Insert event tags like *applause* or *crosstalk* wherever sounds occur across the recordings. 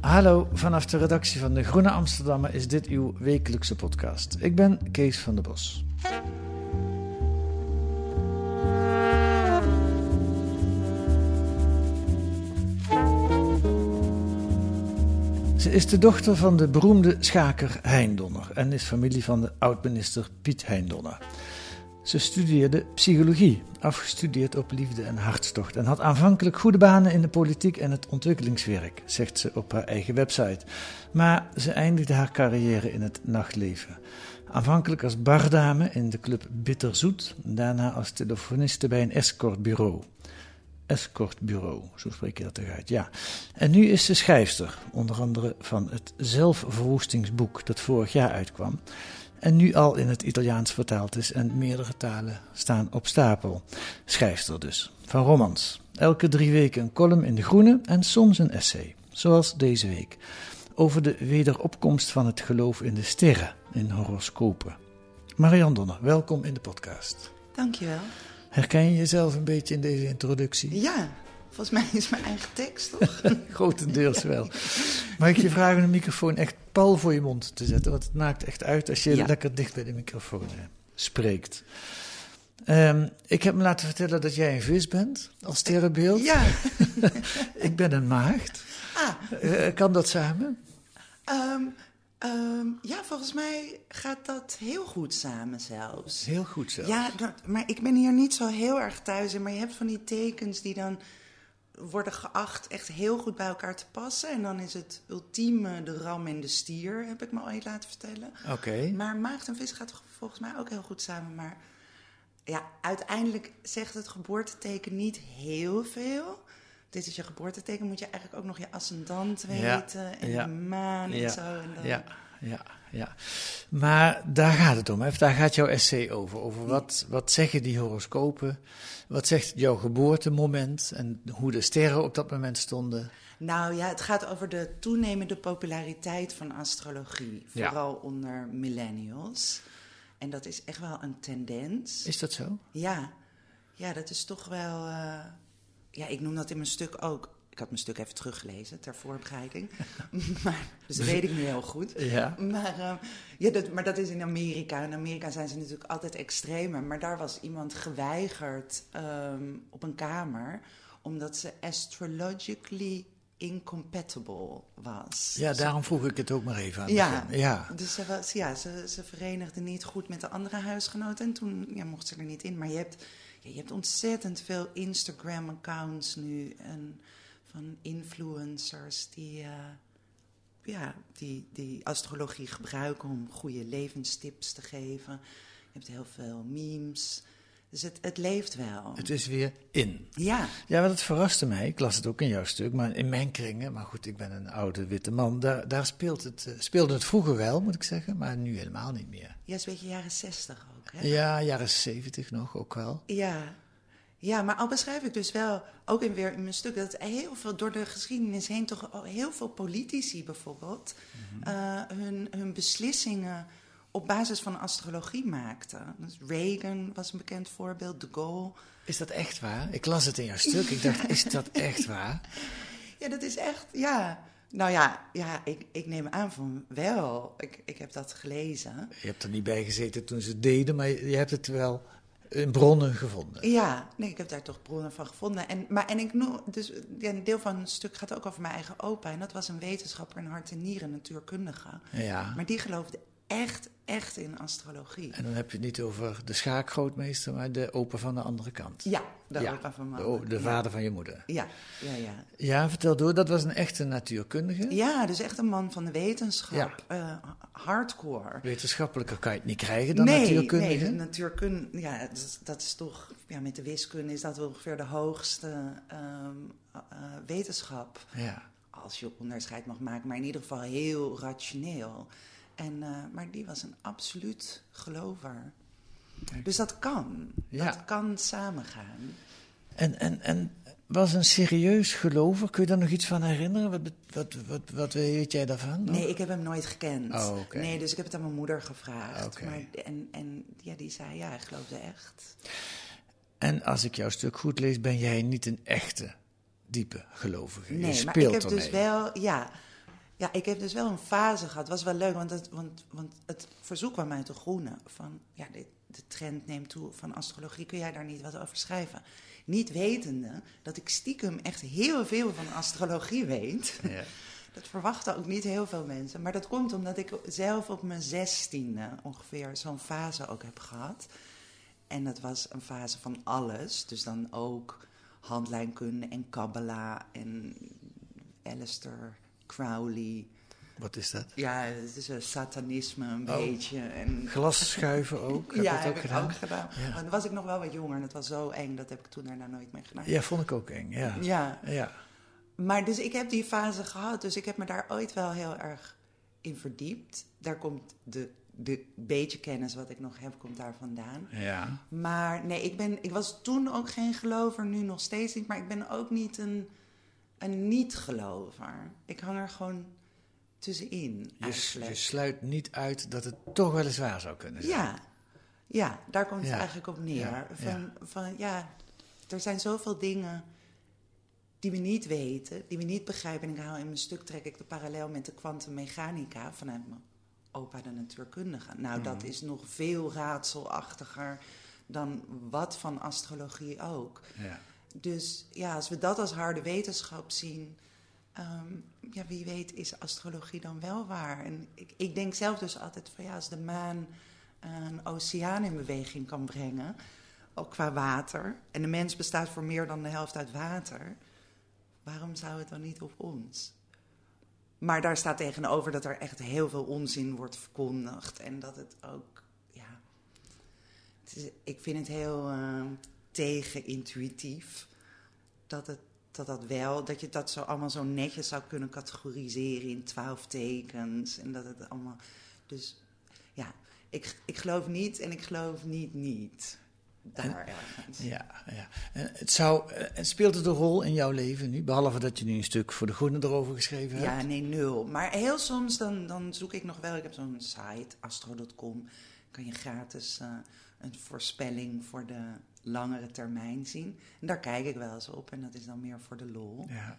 Hallo, vanaf de redactie van De Groene Amsterdammer is dit uw wekelijkse podcast. Ik ben Kees van der Bos. Ze is de dochter van de beroemde schaker Hein Donner en is familie van de oud-minister Piet Hein Donner. Ze studeerde psychologie, afgestudeerd op liefde en hartstocht, en had aanvankelijk goede banen in de politiek en het ontwikkelingswerk, zegt ze op haar eigen website. Maar ze eindigde haar carrière in het nachtleven. Aanvankelijk als bardame in de club Bitterzoet, daarna als telefoniste bij een escortbureau. Escortbureau, zo spreek je dat toch uit, ja. En nu is ze schrijfster, onder andere van het zelfverwoestingsboek dat vorig jaar uitkwam en nu al in het Italiaans vertaald is en meerdere talen staan op stapel. Schrijfster dus, van romans. Elke drie weken een column in De Groene en soms een essay, zoals deze week, over de wederopkomst van het geloof in de sterren, in horoscopen. Marianne Donner, welkom in de podcast. Dankjewel. Herken je jezelf een beetje in deze introductie? Ja, volgens mij is mijn eigen tekst, toch? *laughs* Grotendeels wel. Mag ik je vragen een microfoon echt pal voor je mond te zetten? Want het maakt echt uit als je Ja. lekker dicht bij de microfoon eh, spreekt. Ehm, ik heb me laten vertellen dat jij een vis bent, als sterrenbeeld. ja. *laughs* Ik ben een maagd. Ah, Eh, kan dat samen? ehm, ehm, ja, volgens mij gaat dat heel goed samen zelfs. Heel goed zo. Ja, dat- maar ik ben hier niet zo heel erg thuis in. Maar je hebt van die tekens die dan worden geacht echt heel goed bij elkaar te passen. En dan is het ultieme de ram en de stier, heb ik me ooit laten vertellen. Oké. Maar maagd en vis gaat volgens mij ook heel goed samen. Maar ja, uiteindelijk zegt het geboorteteken niet heel veel. Dit is je geboorteteken, moet je eigenlijk ook nog je ascendant Ja, weten. En ja, de maan en ja, zo. En dan... Ja, ja, ja. Maar daar gaat het om. Hè? Daar gaat jouw essay over. Over wat, wat zeggen die horoscopen? Wat zegt jouw geboortemoment? En hoe de sterren op dat moment stonden? Nou ja, het gaat over de toenemende populariteit van astrologie. Ja. Vooral onder millennials. En dat is echt wel een tendens. Is dat zo? Ja, ja dat is toch wel. eh, ja, ik noem dat in mijn stuk ook. Ik had mijn stuk even teruggelezen ter voorbereiding. *laughs* maar, dus dat weet ik nu heel goed. Ja. Maar, eh, ja, dat, maar dat is in Amerika. In Amerika zijn ze natuurlijk altijd extremer. Maar daar was iemand geweigerd ehm, op een kamer. omdat ze astrologically incompatible was. Ja, daarom vroeg ik het ook maar even aan. Ja, ja. dus ze, was, ja, ze, ze verenigde niet goed met de andere huisgenoten. En toen ja, mocht ze er niet in. Maar je hebt, ja, je hebt ontzettend veel Instagram-accounts nu. En van influencers die, eh, ja, die, die astrologie gebruiken om goede levenstips te geven. Je hebt heel veel memes. Dus het, het leeft wel. Het is weer in. Ja, Ja, maar dat verraste mij. Ik las het ook in jouw stuk, maar in mijn kringen, maar goed, ik ben een oude witte man, daar, daar speelt het, eh, speelde het vroeger wel, moet ik zeggen, maar nu helemaal niet meer. ja, is een beetje jaren zestig ook. Hè? Ja, jaren zeventig nog ook wel. Ja. Ja, maar al beschrijf ik dus wel, ook in weer in mijn stuk, dat heel veel door de geschiedenis heen toch al heel veel politici bijvoorbeeld eh, hun, hun beslissingen op basis van astrologie maakten. Dus Reagan was een bekend voorbeeld, de Gaulle. Is dat echt waar? Ik las het in jouw stuk, ik dacht, is dat echt waar? *laughs* Ja, dat is echt, ja. Nou ja, ja ik, ik neem aan van wel. Ik, ik heb dat gelezen. Je hebt er niet bij gezeten toen ze het deden, maar je, hebt het wel bronnen gevonden. Ja, nee, ik heb daar toch bronnen van gevonden. En, maar, en ik noem, dus ja, een deel van het stuk gaat ook over mijn eigen opa. En dat was een wetenschapper in hart en nieren, natuurkundige. Ja. Maar die geloofde echt, echt in astrologie. En dan heb je het niet over de schaakgrootmeester, maar de opa van de andere kant. Ja, de Ja, opa van De, mijn de Ja. vader van je moeder. Ja, ja, ja. Ja, vertel door. Dat was een echte natuurkundige. Ja, dus echt een man van de wetenschap. Eh, hardcore. Wetenschappelijker kan je het niet krijgen dan nee, natuurkundige. nee, de natuurkunde, ja, dat is, dat is toch, ja, met de wiskunde is dat ongeveer de hoogste ehm, eh, wetenschap. Ja. Als je onderscheid mag maken, maar in ieder geval heel rationeel. En, eh, maar die was een absoluut gelover. Dus dat kan. Ja. Dat kan samengaan. En, en, en was een serieus gelover? Kun je daar nog iets van herinneren? Wat, wat, wat, wat weet jij daarvan? nog? Nee, ik heb hem nooit gekend. Oh. Nee, dus ik heb het aan mijn moeder gevraagd. Maar, en en ja, die zei, ja, hij geloofde echt. En als ik jouw stuk goed lees, ben jij niet een echte, diepe gelovige. je Nee, maar speelt ik heb ermee. dus wel, ja, ja, ik heb dus wel een fase gehad. Het was wel leuk, want het, want, want het verzoek kwam uit de groene. Van, ja, de, de trend neemt toe van astrologie. Kun jij daar niet wat over schrijven? Niet wetende dat ik stiekem echt heel veel van astrologie weet. Ja. *laughs* Dat verwachten ook niet heel veel mensen. Maar dat komt omdat ik zelf op mijn zestiende ongeveer zo'n fase ook heb gehad. En dat was een fase van alles. Dus dan ook handlijnkunde en Kabbalah en Aleister Crowley. Wat is dat? Ja, het is een satanisme een Oh. beetje. En Glas schuiven ook? Heb ja, dat heb ook ik gedaan? ook gedaan. Ja. Maar dan was ik nog wel wat jonger en het was zo eng. Dat heb ik toen daarna nooit meer gedaan. Ja, vond ik ook eng. Ja. Ja. ja. Maar dus ik heb die fase gehad, dus ik heb me daar ooit wel heel erg in verdiept. Daar komt de, de beetje kennis wat ik nog heb, komt daar vandaan. Ja. Maar nee, ik, ben, ik was toen ook geen gelover, nu nog steeds niet. Maar ik ben ook niet een, een niet-gelover. Ik hang er gewoon tussenin. Je, je sluit niet uit dat het toch wel eens waar zou kunnen zijn. Ja, ja, daar komt het Ja. eigenlijk op neer. Ja, Van, van ja, er zijn zoveel dingen die we niet weten, die we niet begrijpen. En ik haal in mijn stuk trek ik de parallel met de kwantummechanica vanuit mijn opa de natuurkundige. Nou, dat is nog veel raadselachtiger dan wat van astrologie ook. Ja. Dus ja, als we dat als harde wetenschap zien, ehm, ja, wie weet is astrologie dan wel waar. En ik, ik denk zelf dus altijd van ja, als de maan een oceaan in beweging kan brengen, ook qua water, en de mens bestaat voor meer dan de helft uit water, waarom zou het dan niet op ons? Maar daar staat tegenover dat er echt heel veel onzin wordt verkondigd en dat het ook, ja, het is- ik vind het heel eh, tegenintuïtief dat het dat dat wel, dat je dat zo allemaal zo netjes zou kunnen categoriseren in twaalf tekens en dat het allemaal, dus ja, ik, ik geloof niet en ik geloof niet niet. Daar ergens. Ja, ja. En het zou, eh, en speelt het een rol in jouw leven nu? Behalve dat je nu een stuk voor de Groene erover geschreven hebt. Ja, nee, nul. Maar heel soms dan, dan zoek ik nog wel. Ik heb zo'n site, astro.com. Kan je gratis eh, een voorspelling voor de langere termijn zien. En daar kijk ik wel eens op. En dat is dan meer voor de lol. Ja,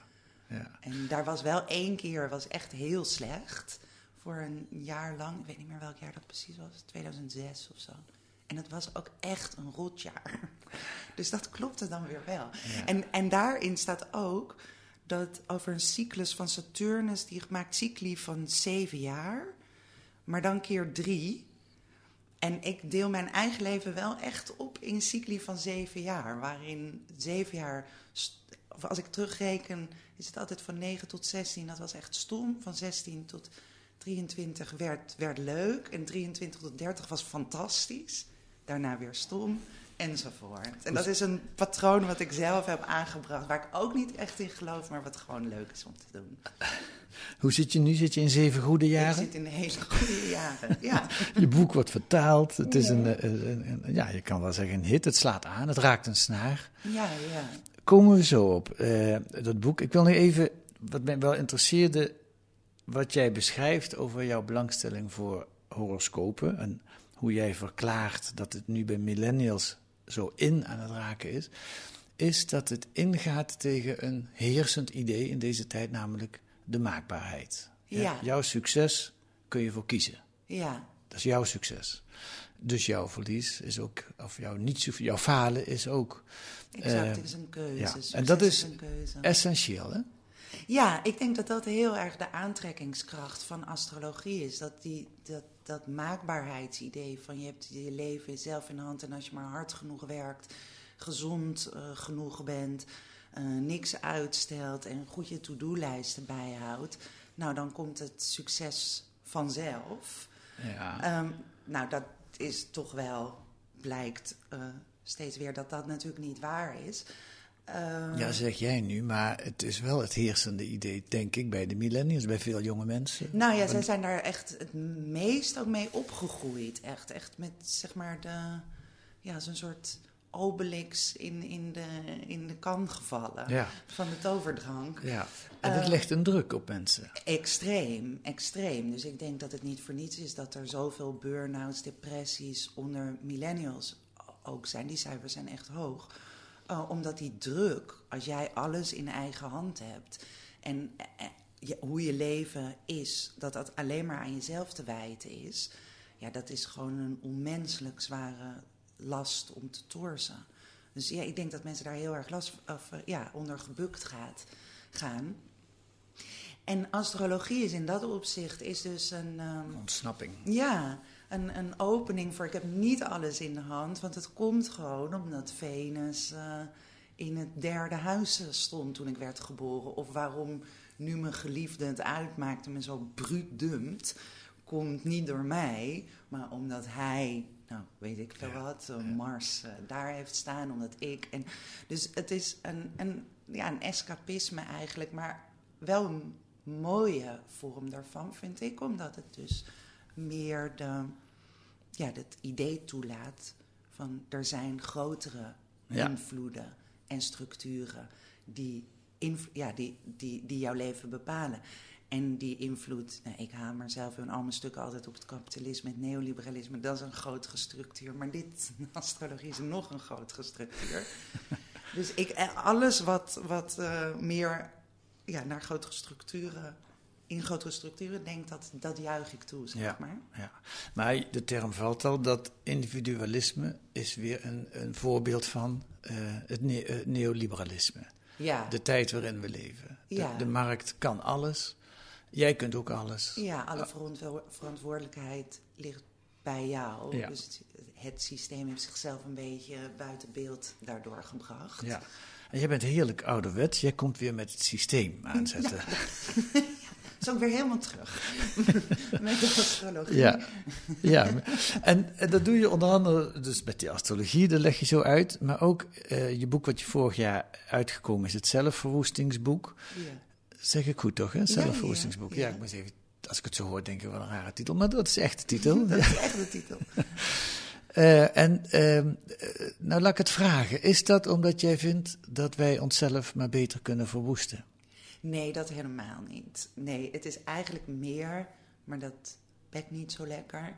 ja. En daar was wel één keer, was echt heel slecht. Voor een jaar lang. Ik weet niet meer welk jaar dat precies was. 2006 of zo. En het was ook echt een rotjaar. *laughs* Dus dat klopte dan weer wel. En, en daarin staat ook dat over een cyclus van Saturnus, die maakt cycli van zeven jaar, maar dan keer drie. En ik deel mijn eigen leven wel echt op in cycli van zeven jaar, waarin zeven jaar, of als ik terugreken, is het altijd van 9 tot 16. Dat was echt stom. Van 16 tot 23 werd, werd leuk. En 23 tot 30 was fantastisch. Daarna weer stom. Enzovoort. En dat is een patroon wat ik zelf heb aangebracht. Waar ik ook niet echt in geloof, maar wat gewoon leuk is om te doen. *laughs* Hoe zit je nu? Zit je in zeven goede Ik jaren? zit in hele goede jaren. Ja. *laughs* Je boek wordt vertaald. Het is een, eh, een, een- ja, je kan wel zeggen een hit. Het slaat aan. Het raakt een snaar. ja, ja. Komen we zo op eh, dat boek. Ik wil nu even, wat mij wel interesseerde, wat jij beschrijft over jouw belangstelling voor horoscopen. En hoe jij verklaart dat het nu bij millennials zo in aan het raken is. Is dat het ingaat tegen een heersend idee in deze tijd, namelijk de maakbaarheid. Ja. Jouw succes kun je voor kiezen. ja. Dat is jouw succes. Dus jouw verlies is ook, of jouw niet jouw falen is ook Exact, Eh, het is een keuze. ja. Succes En dat is keuze. essentieel, hè? Ja, ik denk dat dat heel erg de aantrekkingskracht van astrologie is. Dat, die, dat, dat maakbaarheidsidee van je hebt je leven zelf in de hand en als je maar hard genoeg werkt, gezond eh, genoeg bent, eh, niks uitstelt en goed je to-do-lijsten bijhoudt, nou dan komt het succes vanzelf. Ja. Ehm, nou, dat is toch wel, blijkt eh, steeds weer dat dat natuurlijk niet waar is. Ehm, Ja, zeg jij nu, maar het is wel het heersende idee, denk ik, bij de millennials, bij veel jonge mensen. Nou ja, Want- zij zijn daar echt het meest ook mee opgegroeid. Echt, echt met zeg maar de, ja, zo'n soort obelix in, in, de, in de kan gevallen Ja. van de toverdrank. Ja, en dat Eh, legt een druk op mensen. Extreem, extreem. Dus ik denk dat het niet voor niets is dat er zoveel burn-outs, depressies onder millennials ook zijn. Die cijfers zijn echt hoog. Uh, omdat die druk, als jij alles in eigen hand hebt en eh, je, hoe je leven is, dat dat alleen maar aan jezelf te wijten is, ja, dat is gewoon een onmenselijk zware last om te torsen. Dus ja, ik denk dat mensen daar heel erg last of, eh, ja, onder gebukt gaat, gaan. En astrologie is in dat opzicht is dus een. ehm, Ontsnapping. ja, een, een opening voor. Ik heb niet alles in de hand, want het komt gewoon omdat Venus eh, in het derde huis eh, stond toen ik werd geboren. Of waarom nu mijn geliefde het uitmaakt en me zo bruut dumpt, komt niet door mij, maar omdat hij, nou weet ik veel wat, eh, Mars daar heeft staan, omdat ik. En, dus het is een, een, ja, een escapisme eigenlijk, maar wel een mooie vorm daarvan, vind ik, omdat het dus meer de, ja, het idee toelaat van er zijn grotere Ja. invloeden en structuren die, ja, die, die, die jouw leven bepalen. En die invloed, nou, ik hamer zelf in al mijn stukken altijd op het kapitalisme, het neoliberalisme, dat is een grotere structuur. Maar dit, *laughs* astrologie, is nog een grotere structuur. *laughs* dus ik, eh, alles wat, wat eh, meer ja, naar grotere structuren, in grotere structuren denkt, dat, dat juich ik toe, zeg Ja. maar. Ja. Maar de term valt al, dat individualisme is weer een, een voorbeeld van eh, het ne- eh, neoliberalisme. Ja. De tijd waarin we leven. De, Ja. de markt kan alles. Jij kunt ook alles. Ja, alle verantwo- verantwoordelijkheid ligt bij jou. Ja. Dus het, het systeem heeft zichzelf een beetje buiten beeld daardoor gebracht. Ja. En jij bent heerlijk ouderwets. Jij komt weer met het systeem *laughs* aanzetten. Is ook weer helemaal terug *laughs* met de astrologie. Ja, ja. En, en dat doe je onder andere dus met die astrologie, dat leg je zo uit. Maar ook eh, je boek wat je vorig jaar uitgekomen is, het zelfverwoestingsboek. Ja. Zeg ik goed toch, hè? Zelfverwoestingsboek. Ja, ja. ik moet even, als ik het zo hoor, denk ik wel een rare titel. Maar dat is echt de titel. *laughs* Dat is echt de titel. *laughs* Eh, en ehm, eh, nou laat ik het vragen. Is dat omdat jij vindt dat wij onszelf maar beter kunnen verwoesten? Nee, dat helemaal niet. Nee, het is eigenlijk meer, maar dat bekt niet zo lekker.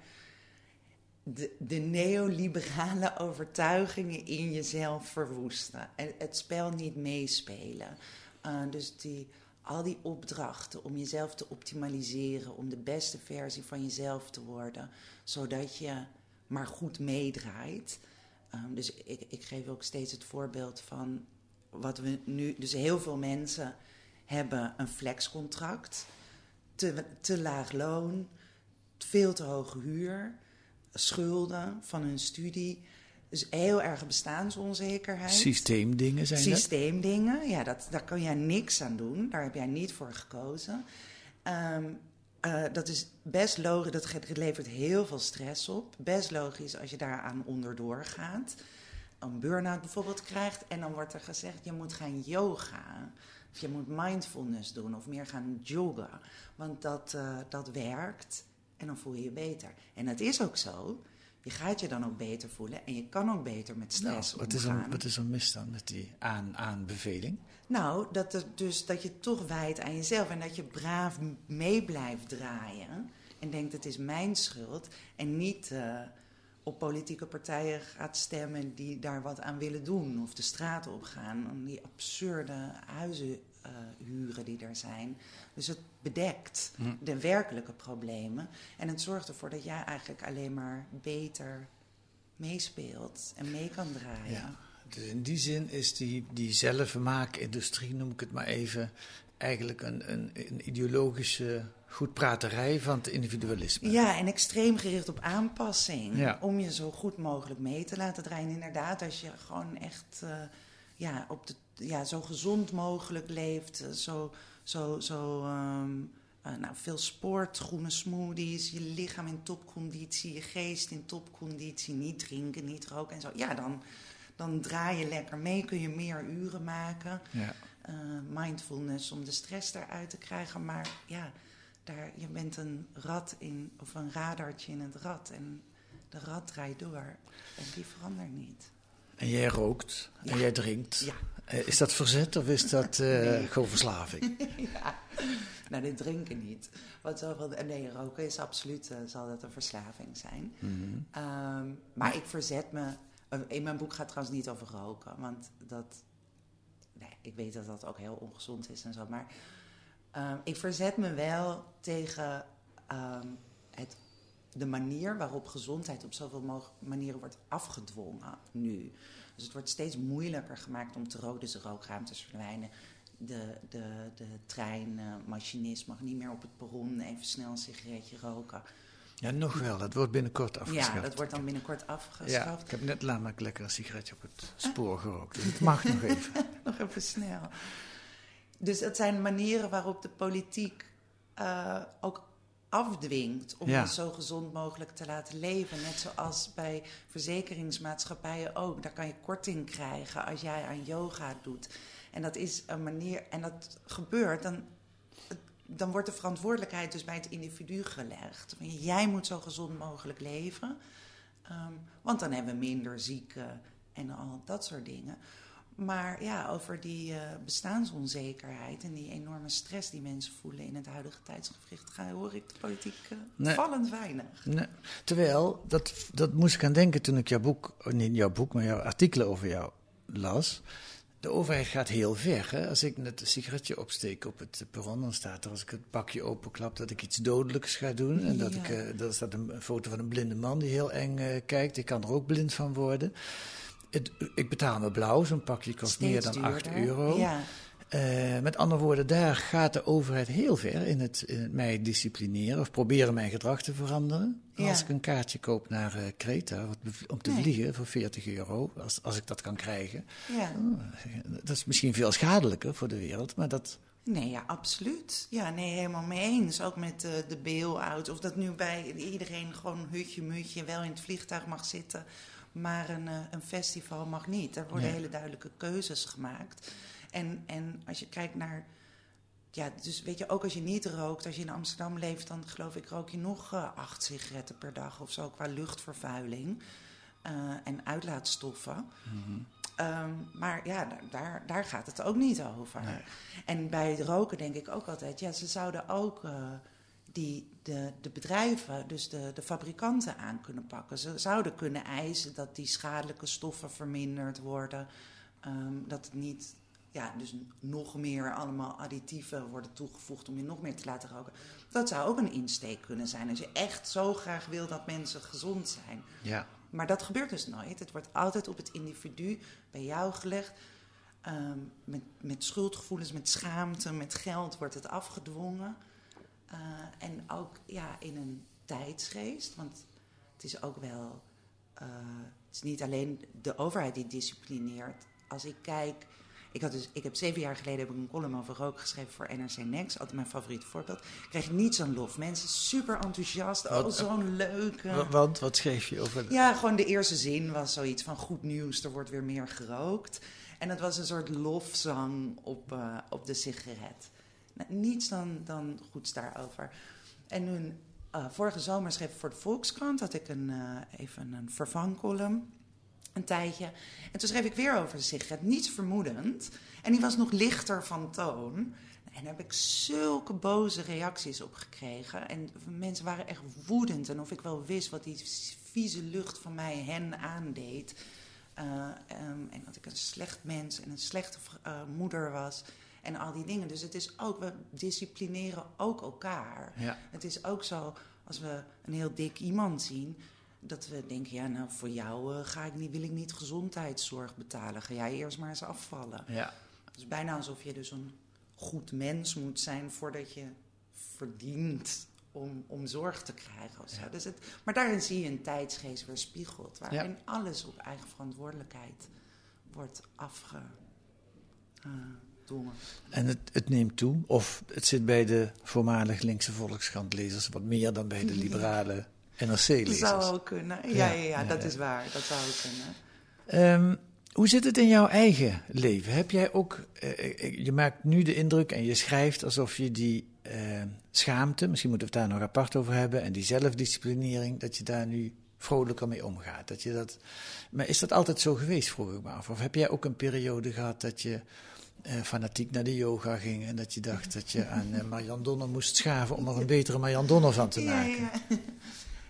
De, de neoliberale *laughs* overtuigingen in jezelf verwoesten. En het spel niet meespelen. Uh, dus die, al die opdrachten om jezelf te optimaliseren, om de beste versie van jezelf te worden, zodat je maar goed meedraait. Um, dus ik, ik geef ook steeds het voorbeeld van wat we nu. Dus heel veel mensen hebben een flexcontract, te, te laag loon, veel te hoge huur, schulden van hun studie. Dus heel erg bestaansonzekerheid. Systeemdingen zijn Systeemdingen, ja, dat, daar kan jij niks aan doen. Daar heb jij niet voor gekozen. Um, uh, dat is best logisch, dat levert heel veel stress op. Best logisch als je daaraan onderdoor gaat. Een burn-out bijvoorbeeld krijgt en dan wordt er gezegd: je moet gaan yoga. Of je moet mindfulness doen of meer gaan joggen. Want dat, uh, dat werkt en dan voel je je beter. En dat is ook zo. Je gaat je dan ook beter voelen en je kan ook beter met stress nou, wat omgaan. Is er, wat is er mis dan met die aan, aanbeveling? Nou, dat, er dus, dat je toch wijt aan jezelf en dat je braaf mee blijft draaien. En denkt het is mijn schuld. En niet uh, op politieke partijen gaat stemmen die daar wat aan willen doen of de straat op gaan. Om die absurde huizen eh, huren die er zijn. Dus het bedekt de werkelijke problemen. En het zorgt ervoor dat jij eigenlijk alleen maar beter meespeelt en mee kan draaien. Ja. Dus in die zin is die, die zelfvermaakindustrie, noem ik het maar even, eigenlijk een, een, een ideologische goedpraterij van het individualisme. Ja, en extreem gericht op aanpassing. Ja. Om je zo goed mogelijk mee te laten draaien. Inderdaad, als je gewoon echt eh, ja, op de, ja, zo gezond mogelijk leeft. eh, Zo, zo, zo ehm, eh, nou, veel sport, groene smoothies. Je lichaam in topconditie, je geest in topconditie. Niet drinken, niet roken en zo. Ja, dan, dan draai je lekker mee. Kun je meer uren maken. Ja. Eh, mindfulness om de stress eruit te krijgen. Maar ja, daar, je bent een rad in, of een radartje in het rad. En de rad draait door. En die verandert niet. En jij rookt en jij drinkt. Ja. Eh, Is dat verzet of is dat eh, *laughs* Nee. gewoon verslaving? *laughs* ja. Nou, dit drinken niet. Wat zoveel, nee, roken is absoluut, zal dat een verslaving zijn. Mhm. Ehm, maar ik verzet me. In mijn boek gaat het trouwens niet over roken. Want dat. Ik weet dat dat ook heel ongezond is en zo. Maar ehm, ik verzet me wel tegen ehm, het, de manier waarop gezondheid op zoveel manieren wordt afgedwongen nu. Dus het wordt steeds moeilijker gemaakt om te roken. Dus de rookruimtes verdwijnen. De, de, de treinmachinist mag niet meer op het perron even snel een sigaretje roken. Ja, nog wel. Dat wordt binnenkort afgeschaft. Ja, dat wordt dan binnenkort Ja, afgeschaft. ik heb net namelijk lekker een sigaretje op het spoor gerookt. Dus het mag nog *laughs* even. Nog even snel. Dus het zijn manieren waarop de politiek eh, ook afdwingt om Ja. je zo gezond mogelijk te laten leven. Net zoals bij verzekeringsmaatschappijen ook. Daar kan je korting krijgen als jij aan yoga doet. En dat is een manier, en dat gebeurt, dan, dan wordt de verantwoordelijkheid dus bij het individu gelegd. Jij moet zo gezond mogelijk leven, ehm, want dan hebben we minder zieken en al dat soort dingen. Maar ja, over die eh, bestaansonzekerheid en die enorme stress die mensen voelen in het huidige tijdsgevricht, ga, hoor ik de politiek eh, Nee. vallend weinig. Nee. Terwijl, dat, dat moest ik aan denken toen ik jouw boek, oh, niet jouw boek, maar jouw artikelen over jou las. De overheid gaat heel ver. Hè? Als ik net een sigaretje opsteek op het perron, dan staat er als ik het bakje openklap dat ik iets dodelijks ga doen. En dat Ja. ik, eh dat staat een, foto van een blinde man die heel eng eh, kijkt. Ik kan er ook blind van worden. Het, ik betaal me blauw, zo'n pakje kost meer dan 8 duurder. euro. Ja. Eh, met andere woorden, daar gaat de overheid heel ver in het, in het mij disciplineren of proberen mijn gedrag te veranderen. Ja. Als ik een kaartje koop naar eh, Kreta om te Nee. vliegen voor 40 euro, als, als ik dat kan krijgen. Ja. Dat is misschien veel schadelijker voor de wereld, maar dat. Nee, ja, absoluut. Ja, nee, helemaal mee eens. Ook met eh, de bail-out. Of dat nu bij iedereen gewoon hutje-mutje wel in het vliegtuig mag zitten, maar een, eh, een festival mag niet. Er worden Nee. hele duidelijke keuzes gemaakt. En, en als je kijkt naar. Ja, dus weet je, ook als je niet rookt, als je in Amsterdam leeft, dan geloof ik rook je nog eh, acht sigaretten per dag of zo qua luchtvervuiling eh, en uitlaatstoffen. Ehm, maar ja, daar, daar, daar gaat het ook niet over. En bij het roken denk ik ook altijd, ja, ze zouden ook eh, die, de, de bedrijven, dus de, de fabrikanten aan kunnen pakken. Ze zouden kunnen eisen dat die schadelijke stoffen verminderd worden. Ehm, dat het niet, ja, dus nog meer allemaal additieven worden toegevoegd om je nog meer te laten roken. Dat zou ook een insteek kunnen zijn. Als je echt zo graag wil dat mensen gezond zijn. Ja. Maar dat gebeurt dus nooit. Het wordt altijd op het individu bij jou gelegd. Ehm, met, met schuldgevoelens, met schaamte, met geld wordt het afgedwongen. Eh, en ook ja, in een tijdsgeest. Want het is ook wel. eh, het is niet alleen de overheid die disciplineert. Als ik kijk. Ik, had dus, ik heb zeven jaar geleden heb ik een column over rook geschreven voor NRC Next. Altijd mijn favoriete voorbeeld. Ik kreeg niet zo'n lof. Mensen super enthousiast. Oh, zo'n leuke. Wa- Want, wat schreef je over. Ja, gewoon de eerste zin was zoiets van goed nieuws, er wordt weer meer gerookt. En het was een soort lofzang op, eh, op de sigaret. Nou, niets dan, dan goeds daarover. En toen, eh, vorige zomer schreef ik voor de Volkskrant, had ik een, eh, even een vervangcolumn, een tijdje. En toen schreef ik weer over de sigaret, niets vermoedend. En die was nog lichter van toon. En daar heb ik zulke boze reacties op gekregen. En mensen waren echt woedend. En of ik wel wist wat die vieze lucht van mij hen aandeed. Uh, um, en dat ik een slecht mens en een slechte uh, moeder was. En al die dingen. Dus het is ook, we disciplineren ook elkaar. Ja. Het is ook zo, als we een heel dik iemand zien, dat we denken, ja, nou voor jou uh, ga ik niet, wil ik niet gezondheidszorg betalen. Ga jij eerst maar eens afvallen. Ja. Het is bijna alsof je dus een goed mens moet zijn voordat je verdient om, om zorg te krijgen. Ja. Dus het, maar daarin zie je een tijdsgeest weerspiegeld, waarin Ja. alles op eigen verantwoordelijkheid wordt afgedwongen. En het, het neemt toe, of het zit bij de voormalig linkse Volkskrant-lezers wat meer dan bij de liberale Dat NRC-lezers. zou ook kunnen. Ja, Ja, ja, ja, ja, dat is waar. Dat zou kunnen. Ehm, hoe zit het in jouw eigen leven? Heb jij ook, eh, eh, je maakt nu de indruk en je schrijft alsof je die eh, schaamte, misschien moeten we het daar nog apart over hebben, en die zelfdisciplinering, dat je daar nu vrolijker mee omgaat. Dat je dat, maar is dat altijd zo geweest, vroeg ik me af? Of heb jij ook een periode gehad dat je eh, fanatiek naar de yoga ging en dat je dacht dat je aan eh, Marian Donner moest schaven om er een betere Marian Donner van te Ja, maken? ja.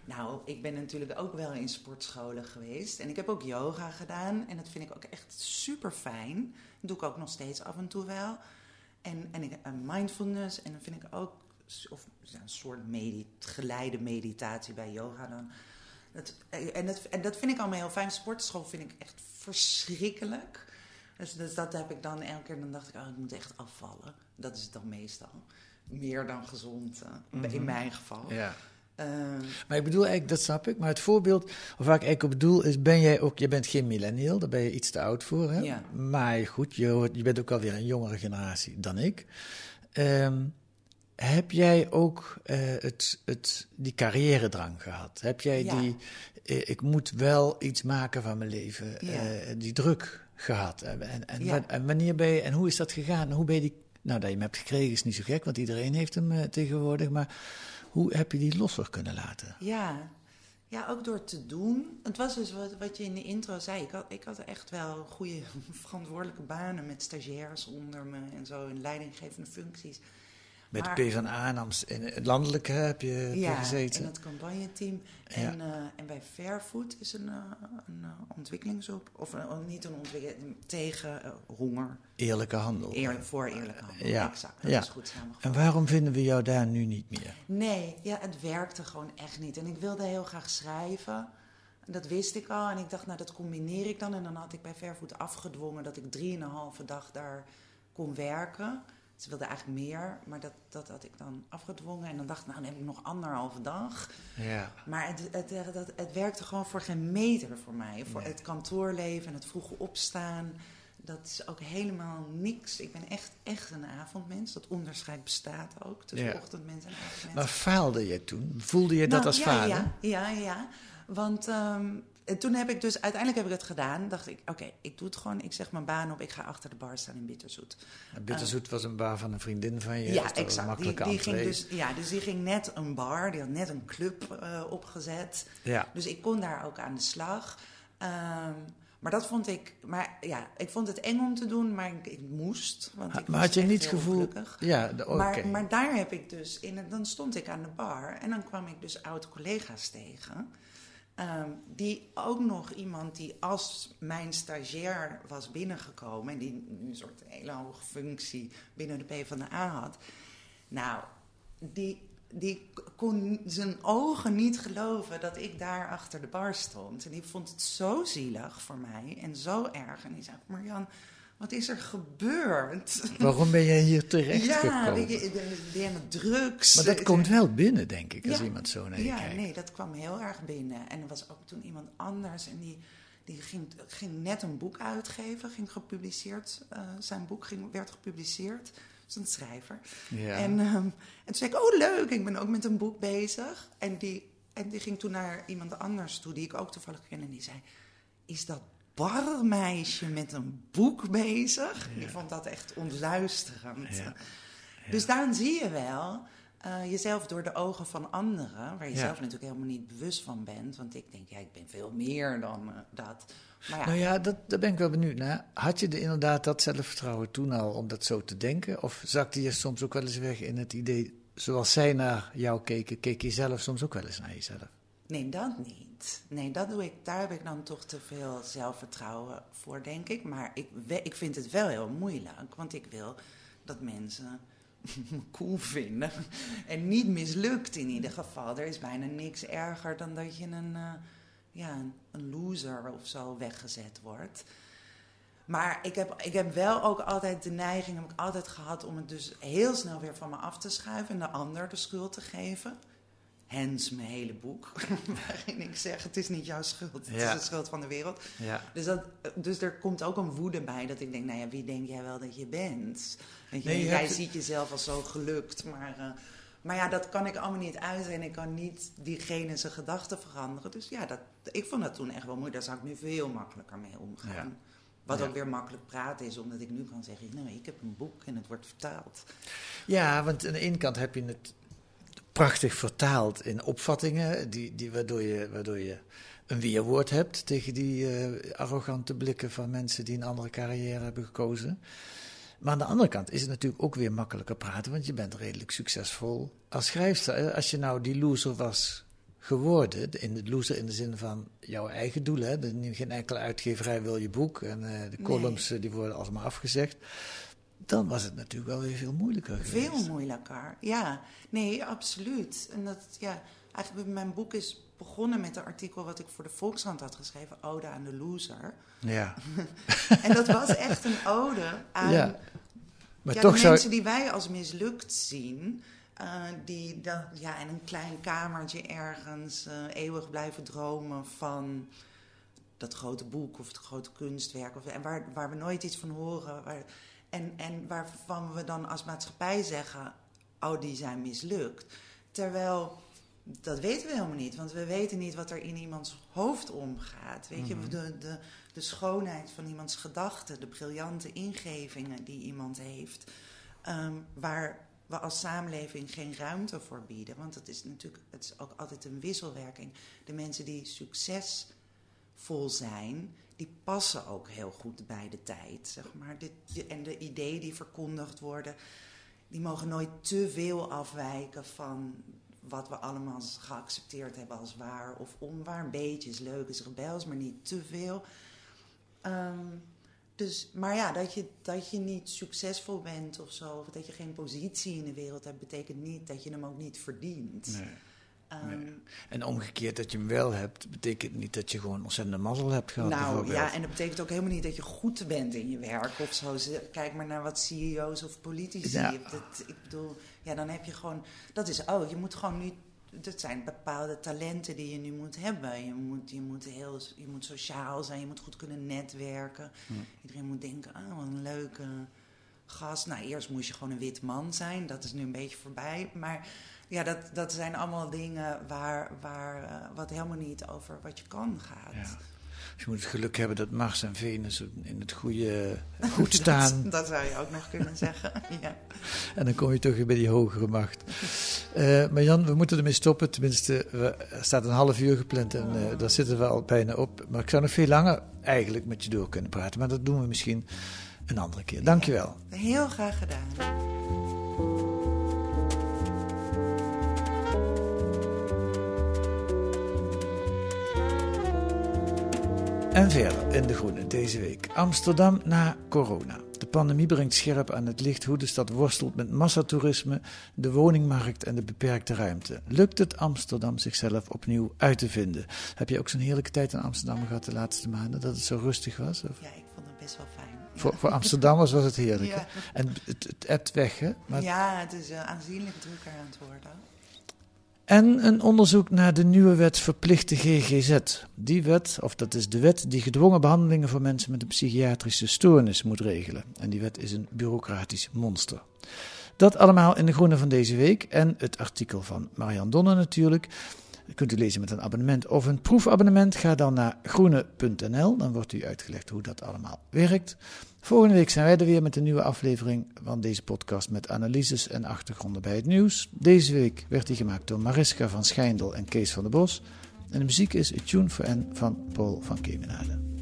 Nou, ik ben natuurlijk ook wel in sportscholen geweest. En ik heb ook yoga gedaan. En dat vind ik ook echt super fijn. Dat doe ik ook nog steeds af en toe wel. En, en, ik, en mindfulness. En dan vind ik ook of, ja, een soort geleide meditatie bij yoga dan. Dat, en, dat, en dat vind ik allemaal heel fijn. Sportschool vind ik echt verschrikkelijk. Dus, dus dat heb ik dan elke keer. Dan dacht ik, oh, ik moet echt afvallen. Dat is het dan meestal. Meer dan gezond, eh, in mijn geval. Ja. Ehm, Maar ik bedoel eigenlijk, dat snap ik. Maar het voorbeeld, of waar ik eigenlijk op bedoel, is: ben jij ook, je bent geen millennial, daar ben je iets te oud voor. Hè? Ja. Maar goed, je, je bent ook alweer een jongere generatie dan ik. Ehm, heb jij ook eh, het, het, die carrière-drang gehad? Heb jij Ja. die, eh, ik moet wel iets maken van mijn leven, Ja. eh, die druk gehad? En, en, Ja. wanneer ben je, en hoe is dat gegaan? Hoe ben je die, nou, dat je hem hebt gekregen is niet zo gek, want iedereen heeft hem eh, tegenwoordig. Maar hoe heb je die losser kunnen laten? Ja. ja, ook door te doen. Het was dus wat, wat je in de intro zei. Ik had, ik had echt wel goede *laughs* verantwoordelijke banen met stagiairs onder me en zo in leidinggevende functies. Met Maar- PvdA en Amst- in het landelijke heb je, ja, gezeten. in het campagneteam. En, eh, en bij Fairfood is een, eh, een eh, ontwikkelingsop, of eh, niet een ontwikkeling, tegen honger. Eerlijke handel. Eer, voor eerlijke handel. Ja, Exact, dat ja. is goed samengevat. En waarom vinden we jou daar nu niet meer? Nee, ja, het werkte gewoon echt niet. En ik wilde heel graag schrijven. En Dat wist ik al. En ik dacht, nou, dat combineer ik dan. En dan had ik bij Vervoet afgedwongen dat ik drieënhalve dag daar kon werken. Ze wilden eigenlijk meer, maar dat, dat had ik dan afgedwongen. En dan dacht ik, nou, dan heb ik nog anderhalve dag. Ja. Maar het, het, het, het, werkte gewoon voor geen meter voor mij. Voor Nee. het kantoorleven en het vroege opstaan. Dat is ook helemaal niks. Ik ben echt, echt een avondmens. Dat onderscheid bestaat ook tussen Ja. ochtendmens en avondmens. Maar faalde je toen? Voelde je dat Nou, als ja, falen? Ja, ja, ja. Want ehm, en toen heb ik dus, uiteindelijk heb ik het gedaan. Dacht ik, oké, ik doe het gewoon. Ik zeg mijn baan op. Ik ga achter de bar staan in Bitterzoet. Bitterzoet was een bar van een vriendin van je. Ja, exact. Die, die ging dus, ja, dus die ging net een bar. Die had net een club eh, opgezet. Ja. Dus ik kon daar ook aan de slag. Ehm, maar dat vond ik, maar ja, ik vond het eng om te doen, maar ik, ik moest. Want ik maar had je niet gevoel... ongelukkig. Ja, de- oké. Maar, maar daar heb ik dus, in, dan stond ik aan de bar en dan kwam ik dus oude collega's tegen. Ehm, die ook nog iemand die als mijn stagiair was binnengekomen en die een soort hele hoge functie binnen de PvdA had. Nou, die, die kon zijn ogen niet geloven dat ik daar achter de bar stond. En die vond het zo zielig voor mij en zo erg. En die zei, Marjan, wat is er gebeurd? Waarom ben jij hier terecht *laughs* Ja, gekomen? de, de, de drugs. Maar dat de- komt wel binnen, denk ik, als Ja. iemand zo naar je Ja, kijkt. nee, dat kwam heel erg binnen. En er was ook toen iemand anders en die, die ging, ging net een boek uitgeven, ging gepubliceerd. eh, zijn boek ging, werd gepubliceerd. Dat is een schrijver. Ja. En, ehm, en toen zei ik, oh leuk, ik ben ook met een boek bezig. En die, en die ging toen naar iemand anders toe, die ik ook toevallig ken. En die zei, is dat barmeisje met een boek bezig? Die vond dat echt ontluisterend. Ja. Dus daarin zie je wel eh, jezelf door de ogen van anderen, waar je zelf natuurlijk helemaal niet bewust van bent. Want ik denk, ja, ik ben veel meer dan eh, dat. Maar ja, Nou ja, dat, daar ben ik wel benieuwd naar. Had je de, inderdaad dat zelfvertrouwen toen al om dat zo te denken? Of zakte je soms ook wel eens weg in het idee, zoals zij naar jou keken, keek je zelf soms ook wel eens naar jezelf? nee, dat niet. Nee, dat doe ik, daar heb ik dan toch te veel zelfvertrouwen voor, denk ik. Maar ik, ik vind het wel heel moeilijk, want ik wil dat mensen *laughs* me cool vinden. En niet mislukt in ieder geval. Er is bijna niks erger dan dat je een, eh, ja, een loser of zo weggezet wordt. Maar ik heb, ik heb wel ook altijd de neiging, heb ik altijd gehad om het dus heel snel weer van me af te schuiven en de ander de schuld te geven. Hens mijn hele boek, *laughs* waarin ik zeg: het is niet jouw schuld, het Ja. is de schuld van de wereld. Ja. Dus, dat, dus er komt ook een woede bij dat ik denk: nou ja, wie denk jij wel dat je bent? Weet je, Nee, je jij hebt- ziet jezelf als zo gelukt, maar. eh, maar ja, dat kan ik allemaal niet uiten en ik kan niet diegene zijn gedachten veranderen. Dus ja, dat, ik vond dat toen echt wel moeilijk. Daar zou ik nu veel makkelijker mee omgaan. Ja. Wat Ja. ook weer makkelijk praten is, omdat ik nu kan zeggen: nee, ik heb een boek en het wordt vertaald. Ja, want aan de ene kant heb je het prachtig vertaald in opvattingen, die, die, waardoor, je, waardoor je een weerwoord hebt tegen die eh, arrogante blikken van mensen die een andere carrière hebben gekozen. Maar aan de andere kant is het natuurlijk ook weer makkelijker praten, want je bent redelijk succesvol als schrijfster. Eh, Als je nou die loser was geworden, de- in de loser in de zin van jouw eigen doelen, hè, geen enkele uitgeverij wil je boek en eh, de columns die worden allemaal afgezegd, dan was het natuurlijk wel weer veel moeilijker geweest. Veel moeilijker, ja. Nee, absoluut. En dat, ja, eigenlijk mijn boek is begonnen met een artikel wat ik voor de Volkskrant had geschreven, Ode aan de Loser. Ja, *laughs* En dat was echt een ode aan ja. Maar ja, toch de zou mensen die wij als mislukt zien. eh, die dan, ja, in een klein kamertje ergens eh, eeuwig blijven dromen van dat grote boek of het grote kunstwerk. Of, en waar, waar we nooit iets van horen. Waar, en, en waarvan we dan als maatschappij zeggen: oh, die zijn mislukt. Terwijl. Dat weten we helemaal niet, want we weten niet wat er in iemands hoofd omgaat. Weet je, de, de, de schoonheid van iemands gedachten, de briljante ingevingen die iemand heeft, ehm, waar we als samenleving geen ruimte voor bieden. Want het is natuurlijk het is ook altijd een wisselwerking. De mensen die succesvol zijn, die passen ook heel goed bij de tijd. Zeg maar. En de ideeën die verkondigd worden, die mogen nooit te veel afwijken van wat we allemaal geaccepteerd hebben als waar of onwaar. Een beetje is leuk, is rebels, maar niet te veel. Ehm, dus, maar ja, dat je, dat je niet succesvol bent of zo, of dat je geen positie in de wereld hebt, betekent niet dat je hem ook niet verdient. Ehm, En omgekeerd dat je hem wel hebt, betekent niet dat je gewoon ontzettende mazzel hebt gehad. nou ja, en dat betekent ook helemaal niet dat je goed bent in je werk of zo. Kijk maar naar wat CEO's of politici. Ja. Dat, ik bedoel, ja, dan heb je gewoon. Dat is, oh, je moet gewoon nu. Dat zijn bepaalde talenten die je nu moet hebben. Je moet, je moet, heel, je moet sociaal zijn, je moet goed kunnen netwerken. Iedereen moet denken, ah, wat een leuke gast. Nou, eerst moest je gewoon een wit man zijn. Dat is nu een beetje voorbij. Maar ja, dat, dat zijn allemaal dingen waar, waar, eh, wat helemaal niet over wat je kan gaat. Ja. Dus je moet het geluk hebben dat Mars en Venus in het goede *laughs* goed staan. Dat, dat zou je ook nog kunnen zeggen. *laughs* Ja. En dan kom je toch weer bij die hogere macht. Eh, maar Jan, we moeten ermee stoppen. Tenminste, we, er staat een half uur gepland en eh, daar zitten we al bijna op. Maar ik zou nog veel langer eigenlijk met je door kunnen praten. Maar dat doen we misschien een andere keer. Dankjewel. Heel graag gedaan. En verder in De Groene deze week. Amsterdam na corona. De pandemie brengt scherp aan het licht hoe de stad worstelt met massatoerisme, de woningmarkt en de beperkte ruimte. Lukt het Amsterdam zichzelf opnieuw uit te vinden? Heb je ook zo'n heerlijke tijd in Amsterdam gehad de laatste maanden, dat het zo rustig was? Of? Ja, ik vond het best wel fijn. Ja. Voor, voor Amsterdammers was het heerlijk. hè? Ja. En het, het weg, hè? Maar Ja, het is eh, aanzienlijk drukker aan het worden. En een onderzoek naar de nieuwe wet verplichte GGZ. Die wet, of dat is de wet die gedwongen behandelingen voor mensen met een psychiatrische stoornis moet regelen. En die wet is een bureaucratisch monster. Dat allemaal in de groene van deze week en het artikel van Marian Donner natuurlijk. Dat kunt u lezen met een abonnement of een proefabonnement. Ga dan naar groene.nl, dan wordt u uitgelegd hoe dat allemaal werkt. Volgende week zijn wij er weer met een nieuwe aflevering van deze podcast met analyses en achtergronden bij het nieuws. Deze week werd die gemaakt door Mariska van Schijndel en Kees van der Bos. En de muziek is A Tune for N van Paul van Kemenade.